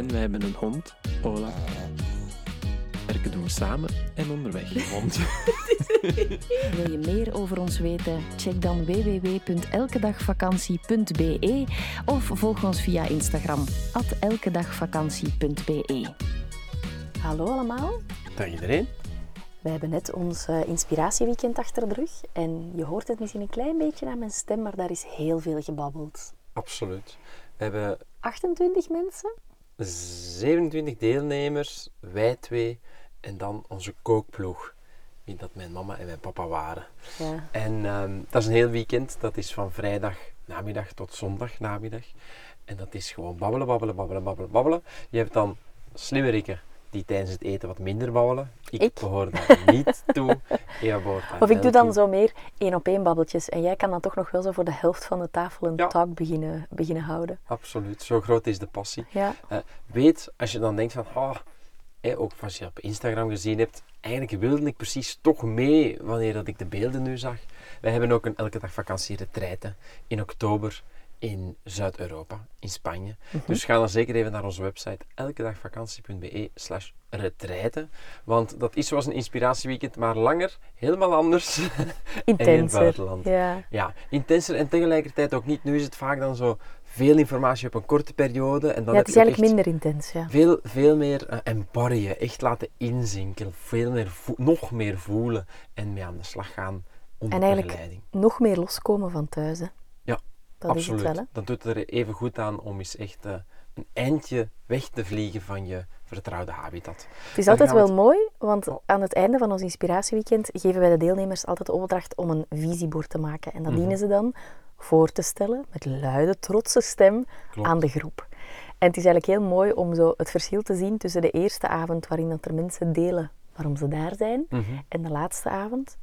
En wij hebben een hond, Ola. Werken doen we samen en onderweg een hond. Wil je meer over ons weten? Check dan www.elkedagvakantie.be of volg ons via Instagram, elkedagvakantie.be. Hallo allemaal. Dag iedereen. We hebben net ons eh, inspiratieweekend achter de rug en je hoort het misschien een klein beetje aan mijn stem, maar daar is heel veel gebabbeld. Absoluut. We hebben 28 mensen? 27 deelnemers, wij twee en dan onze kookploeg. Wie dat mijn mama en mijn papa waren. Ja. En ehm, dat is een heel weekend. Dat is van vrijdag namiddag tot zondag namiddag. En dat is gewoon babbelen, babbelen, babbelen, babbelen, babbelen. Je hebt dan slimmerikken die tijdens het eten wat minder babbelen. Ik, Ik? behoor daar niet toe. Eva behoort daar Of ik doe dan toe. zo meer één op één babbeltjes en jij kan dan toch nog wel zo voor de helft van de tafel een Ja. talk beginnen, beginnen houden. Absoluut, zo groot is de passie. Ja. Eh, weet, als je dan denkt van, oh, eh, ook als je op Instagram gezien hebt, eigenlijk wilde ik precies toch mee wanneer dat ik de beelden nu zag. Wij hebben ook een elke dag vakantie retraite in oktober in Zuid-Europa, in Spanje. Dus ga dan zeker even naar onze website elkedagvakantie.be slash retraite. Want dat is zoals een inspiratieweekend, maar langer, helemaal anders. en in het Intenser. buitenland. Ja. Ja, intenser en tegelijkertijd ook niet. Nu is het vaak dan zo veel informatie op een korte periode. En dan ja, het is eigenlijk minder intens, ja. Veel, veel meer uh, embodyen, echt laten inzinken, veel meer nog meer voelen en mee aan de slag gaan onder En eigenlijk begeleiding. nog meer loskomen van thuis, hè. Ja, Dat absoluut. is het wel. Dat doet er even goed aan om eens echt eh, een eindje weg te vliegen van je vertrouwde habitat. Het is altijd wel mooi, want Oh. aan het einde van ons inspiratieweekend geven wij de deelnemers altijd de opdracht om een visiebord te maken. En dat Mhm. dienen ze dan voor te stellen met luide, trotse stem Klopt. aan de groep. En het is eigenlijk heel mooi om zo het verschil te zien tussen de eerste avond waarin dat er mensen delen waarom ze daar zijn Mhm. en de laatste avond.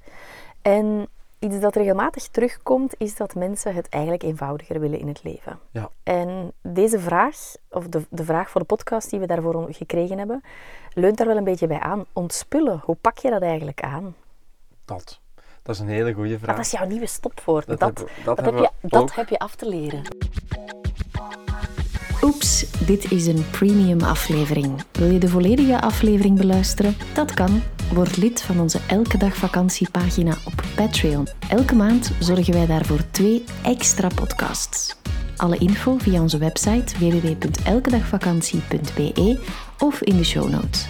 En iets dat regelmatig terugkomt, is dat mensen het eigenlijk eenvoudiger willen in het leven. Ja, En deze vraag, of de, de vraag voor de podcast die we daarvoor gekregen hebben, leunt daar wel een beetje bij aan. Ontspullen, hoe pak je dat eigenlijk aan? dat. Dat is een hele goede vraag. Dat is jouw nieuwe stopwoord. Dat, Dat dat, hebben- dat heb, je, dat heb je af te leren. Oeps, dit is een premium aflevering. Wil je de volledige aflevering beluisteren? Dat kan. Word lid van onze Elke Dag Vakantiepagina op Patreon. Elke maand zorgen wij daarvoor twee extra podcasts. Alle info via onze website www.elkedagvakantie.be of in de show notes.